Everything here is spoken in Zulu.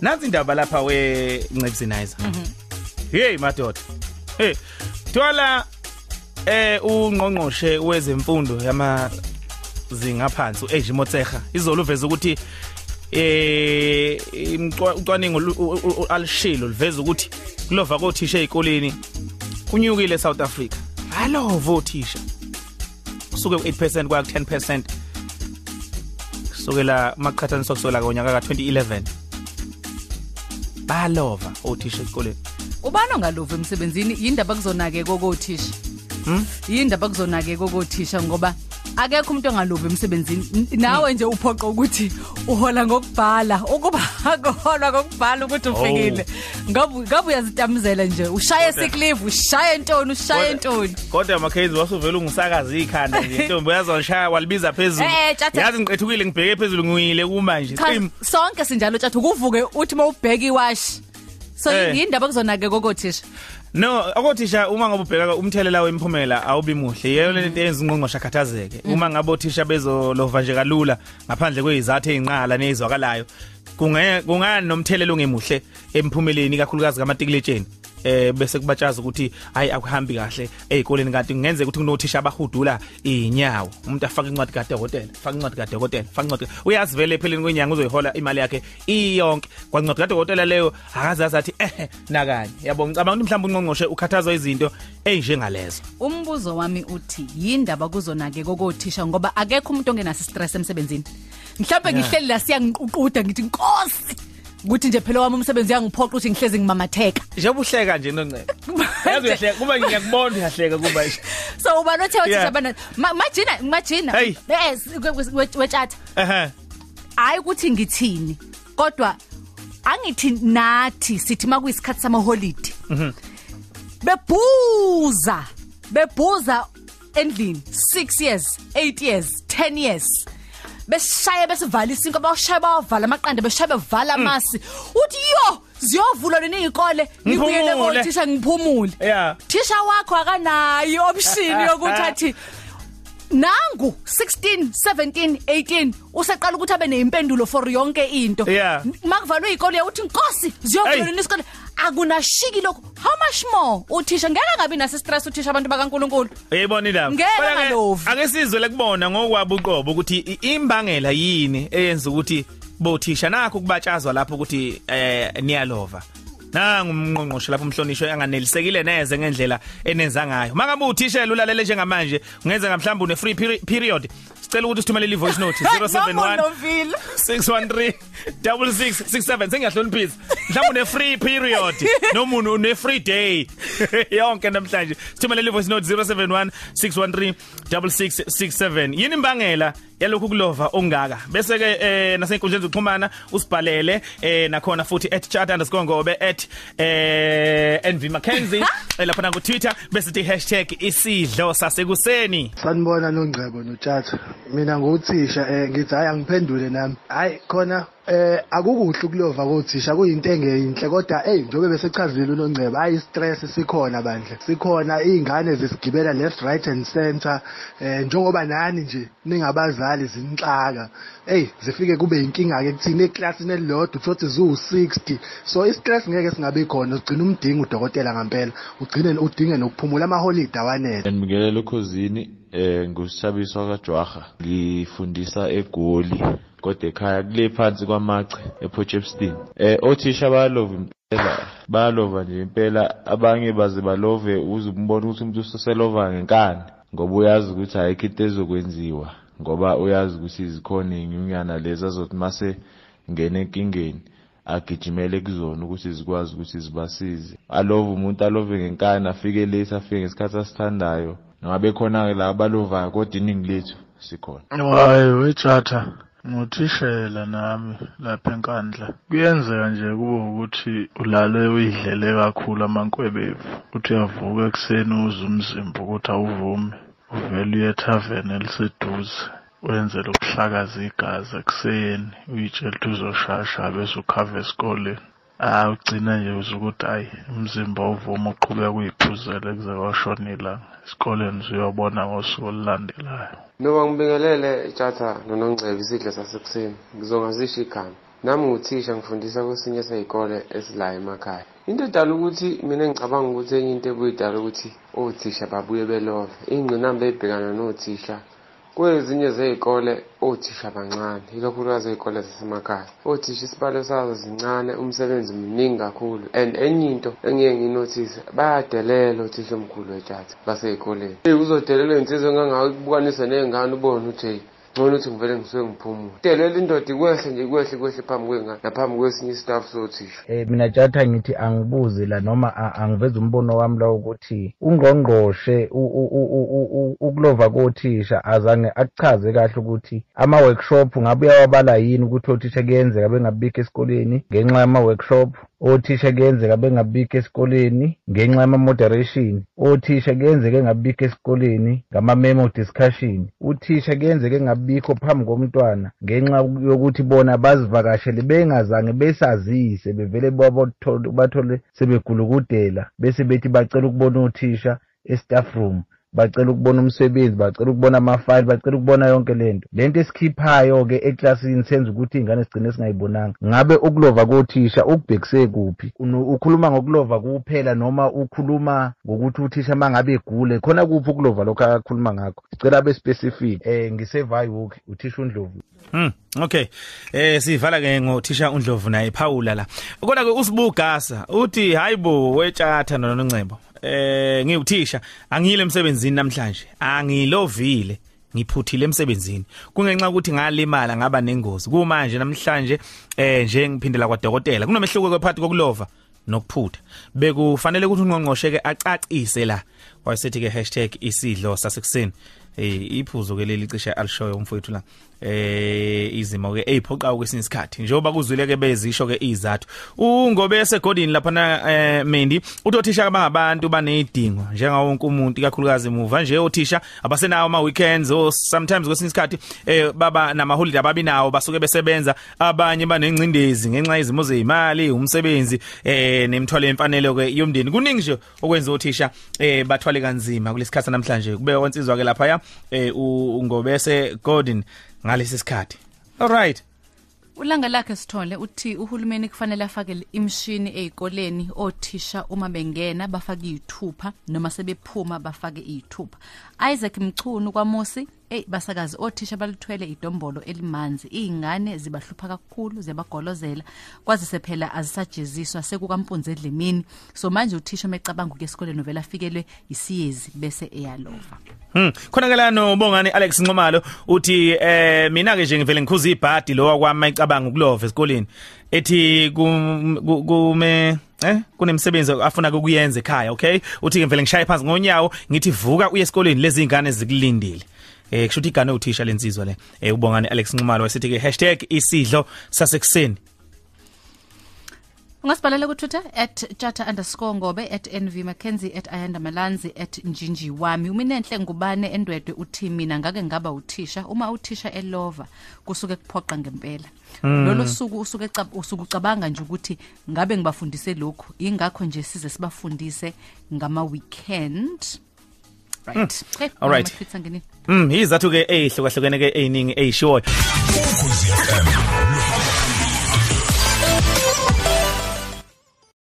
nansi indaba lapha wencebisinizer hey madoda. Hey twala eh ungqongqoshe wezemfundo yama zinga phansi uAge Motsega izolo uveza ukuthi eh ucwaningo alishilo liveza ukuthi kulova kothisha ezikoleni kunyukile South Africa. Alova othisha. Kusuke ku8% kwa 10% kusukela maqhathaniswa kusukela ngonyaka ka2011 balova othisha ezikoleni ubani ongalova emsebenzini? Yindaba kuzonake kokothisha Hmm? yindaba kuzonake kokothisha ngoba akekho umuntu ongalova emsebenzini. N- nawe nje uphoqa ukuthi uhola ngokubhala. Ukuba akuholwa ngokubhala ukuthi ufikile. Ngabe ngabe uyazitamuzela nje. Ushaye sick leave ushaye ntoni ushaye ntoni? kodwa makhenzi wasuvela ungisakaza ikhanda nje. Intombi yazonshaya walibiza phezulu. Eh, Tjatha. yazi ngiqethukile ngibheke phezulu nguyile kuma nje cha Qim. sonke sinjalo tjathu kuvuke uthi mawubheka iwash so Eh. yindaba kuzonake kokothisha no akothisha uma ngabe ubheka umthelela wemiphumela awubi muhle. Yeyo lento yenza ingqongqosha khathazeke uma ngabe othisha bezolova nje kalula ngaphandle kwezizathu ezinqala nezwakalayo kungaye kungani nomthelela ongemuhle emphumeleni kakhulukazi kamatikiletsheni eh bese kubatshaza ukuthi hayi akuhambi kahle ezikoleni kanti kungenzeka ukuthi kunothisha abahudula inyawo umuntu afaka incwadi kadokotela faka incwadi kadokotela faka incwadi uyazi vele epheleni kwenyanga uzoyihola imali yakhe iyonke. Kwancwadi kadokotela leyo akazazi athi eh nakanye. Yabo ngicabanga ukuthi mhlawumbe ungqongqoshe ukhathazwa izinto ezinjengalezo umbuzo wami uthi yindaba kuzonake kokothisha ngoba akekho umuntu ongenaso stress emsebenzini? Mhlawumbe ngihleli la siyangiququda ngithi inkosi ukuthi nje phela wami umsebenzi uyangiphoqa ukuthi ngihlezi ngimamatheka. Njengoba uhleka nje. Noncebe yazi uyahleka kuba ngiyakubona uyahleka kuba nje. So uba nothe Yeah. othisha bana ma- majina majina. Hey. eh wethatha ehe. Hayi ukuthi ngithini kodwa angithi nathi sithi makuyisikhathi sama holiday bebhuza bebhuza endlini 6 years 8 years 10 years. Besishaya besivala isinko bawushaya bawavala amaqanda beshaya bevala amasi. Uthi yo ziyovulwa nini izikole ngibuyele kothisha ngiphumule. Thisha wakho akanayo option yokuthi athi nangu 16 17 18 useqala ukuthi abe neimpendulo for yonke into. Makuvalwe izikole uthi inkosi ziyovula nini isikole. Akunashiki lokho how much more uthisha ngeke ngabi nasi stress uthisha abantu bakaNkuluNkulu Uyayibona indaba. Ngeke Kodwa-ke, ngalovi. Ake sizwe lekubona ngokwabo uqobo ukuthi i- imbangela yini eyenza ukuthi bothisha nakho kubatshazwa lapho ukuthi eh niyalova. Nangu umnqonqoshe lapho umhlonishwe anganelisekile neze ngendlela enenza ngayo. Mangabe uthishela ulalele njengamanje ungenza mhlawumbe une free peri- period. Sicela ukuthi usithumele i voice note 071 Novile 613 6667 sengiyahloniphisa mhlawumbe une free period noma une- une free day. Yonke namhlanje. Sithumele le voice note 071 613 6667 yini imbangela yalokhu kulova ongaka bese ke eh nasenkundleni zokuxhumana usibhalele eh nakhona futhi @chat_ngobe eh NV Mackenzie eh, lapha na ku Twitter bese ti hashtag isidlo sasekuseni Sanibona nongcebo notshatha. Mina nguthisha eh ngithi hayi angiphendule nami. Hayi khona eh akukuhle ukulova kothisha kuyinto engeyinhle kodwa hey njobe bese chazile unongcebo hayi stress sikhona bandle. Sikhona izingane zesigibela left right and center eh njengoba nani nje ningabazali zinixaka. Hey zifike kube inkinga ke kuthini eclassini elilodwa uthothi zu 60. So istress ngeke singabe khona ugcina umdinga udokotela ngempela. Ugcine udinge nokuphumula ama holiday awanele. Ngibingelela ukhosini eh ngusishabiswa kaJwaha ngifundisa eGoli kodwa ekhaya kule phansi kwamache ePotchefstroom eh othisha bayalova impela bayalova nje impela. Abanye baze balove uze umbone ukuthi umuntu useselova ngenkani ngoba uyazi ukuthi ayikho into ezokwenziwa ngoba uyazi ukuthi izikhona inyunyana lezi azothi mase ngene enkingeni agijimele kuzona ukuthi zikwazi ukuthi zibasize. Alove umuntu alove ngenkani afike late afike ngesikhathi asithandayo. Ngabe khona la abalovayo kodwa iningi lethu sikhona. Hayi wethatha. Ngothishela nami lapha enkandla kuyenzeka nje kube ukuthi ulale uyidlele kakhulu amankwebeva uthi uyavuka ekuseni uze umzimba ukuthi awuvume uvele uye ethaveni eliseduze wenzele ukuhlakaza igazi ekuseni uyitshela ukuthi uzoshasha bese ukhava esikoleni. Ah ugcina nje uze ukuthi hayi umzimba awuvuma uqhubeka uyiphuzele kuze kwashona ilanga esikoleni uyobona ngosuku olulandelayo Noma ngibingelele Tjatha noNongcebo isidlo sasekuseni. Ngizongazisho igama. nami nguthisha ngifundisa kwesinye sey'kole esila emakhaya into edala ukuthi mina ngicabanga ukuthi enye into ebuye idala ukuthi othisha babuye belove iy'ngqinamba ey'bhekana nothisha kwezinye zey'kole othisha bancane ikakhulukazi ey'kole zasemakhaya othisha isibalo sazo zincane umsebenzi mningi kakhulu. And enye into engiye nginothise bayadelela othisha omkhulu wetshatha basey'koleni. Eyi uzodelela iy'nsizwa engangawe kubukanise ney'ngane ubone ukuthi eyi ngcono ukuthi ngivele ngisuke ngiphumule delela indoda ikwehle nje ikwehle ikwehle phambi kwengane naphambi kwesinye isitafu sothisha Eh mina tjatha ngithi angibuzi la noma a- angiveza umbono wami la ukuthi ungqongqoshe u- u- u- u- u- u- ukulova kothisha azange akuchaze kahle ukuthi ama workshop ngabe uyawabala yini ukuthi othisha kuyenzeka bengabikho esikoleni ngenxa yama workshop othisha kuyenzeka bengabikho esikoleni ngenxa yama moderation othisha kuyenzeka engabikho esikoleni ngama memo discussion. Uthisha kuyenzeka engabikho phambi komntwana ngenxa yokuthi bona bazivakashele bengazange besazise bevele babathole- bathole sebegulukudela bese bethi bacela ukubona uthisha e-staff room. Bacela ukubona umsebenzi bacela ukubona amafayili bacela ukubona yonke lento lento esikhiphayo-ke eklasini senza ukuthi iy'ngane zigcine singayibonanga ngabe ukulova kothisha ukubhekise kuphi? Unu- ukhuluma ngokulova kuphela noma ukhuluma ngokuthi uthisha uma ngabe egule khona kuphi ukulova lokho akakhuluma ngakho? Sicela abe specific. Um ngisevayiwoke uthisha undlovu. Hmm okay. Eh sivala ke ngothisha uNdlovu naye Paula la. Kodwa ke usibugasa uthi hayibo wetshatha noNcebo eh ngiwuthisha angiyile emsebenzini namhlanje. Angilovile. Ngiphuthile emsebenzini. Kungenxa ukuthi ngalimala ngaba nengozi. Kumanje namhlanje eh nje ngiphindela kwadokotela. Kunomehluko phakathi kokulova nokuphutha. Bekufanele ukuthi ungqongqoshe ke acacise la. Wayesethi ke #isidlo sasekuseni. Eh iphuzo ke leli cishe alishoyo umfowethu la. Eh izimo ke eziphoqa kwesinye isikhathi. Njengoba kuzwile ke bezisho ke izathu. Ungobe yasegodini lapha na eh Mendi utothisha abangabantu banezidingo njenga wonke umuntu ikakhulukazi muva nje othisha abasenawo ama weekends or sometimes kwesinye isikhathi eh baba nama holiday ababinawo basuke besebenza. Abanye banengcindezi ngenxa yezimo zeimali umsebenzi eh nemthwalo yemfanelo ke yomndeni. Kuningi nje okwenza othisha eh bathwale kanzima kulesikhathi namhlanje. Kube kwensizwa ke lapha ya. Eh ungobese Gordon ngalesi sikhathi all right Ulanga lakhe sithole uthi uhulumeni kufanele afake imishini ezikoleni othisha uma bengena bafake izithupha noma sebephuma bafake izithupha. Isaac Mchunu kwaMosi hey basakazi othisha balithwele idombolo elimanzi. Izingane zibahlupha kakhulu ziyabagolozela kwazise phela azisajeziswa sekukampunze edlemini so manje uthisha mecabanga ukuya esikoleni novela afikelwe isiyezi bese eyalova. Hmm khona ke la no bongani Alex Nxumalo uthi eh mina ke nje ngivele ngikhuza ibhadi lo wakwama icabanga ukulova esikoleni. Ethi kume eh kunemsebenzi afuna ukuyenza ekhaya okay? Uthi ke ngivele ngishaye phansi ngonyawo ngithi vuka uye esikoleni lezi ingane zikulindile. Eh kusho ukuthi igane uthisha lensizwa le. Eh ubongani Alex Nxumalo wasithi ke #isidlo sasekuseni. Ungasibhalela ku Twitter @chata_ngobe @nvmackenzie @ayanda malanzi @njinji wami. Uminenhle ngubane endwedwe uthi mina ngake ngaba uthisha. Uma uthisha elova kusuke kuphoqa ngempela. Lolo suku usuke usuke ucabanga nje ukuthi ngabe ngibafundise lokhu. Ingakho nje size sibafundise ngama weekend right. Okay All right. Mm izathu ke ezihlukahlukene ke eziningi ezishoyo